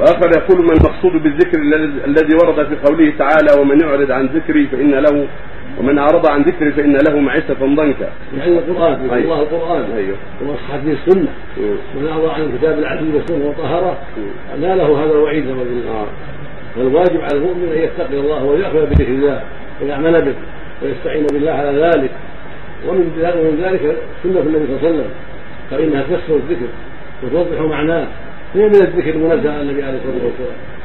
واخر يقول ما المقصود بالذكر الذي- ورد في قوله تعالى ومن يعرض عن ذكري فإن له ومن أعرض عن ذكري فإن له معيشة ضنكا. يعني القرآن يقول أيوه. الله القرآن أيوه. وصحت به السنة مم. ومن أعرض عن الكتاب العزيز والسنة وطهره. ناله هذا الوعيد نعوذ بالله. والواجب على المؤمن أن يتقي الله ويأخذ بذكر الله ويعمل به ويستعين بالله على ذلك ومن ذلك سنة النبي صلى الله عليه وسلم فإنها تفسر الذكر وتوضح معناه هي من الذكر المنزل على النبي عليه الصلاة والسلام.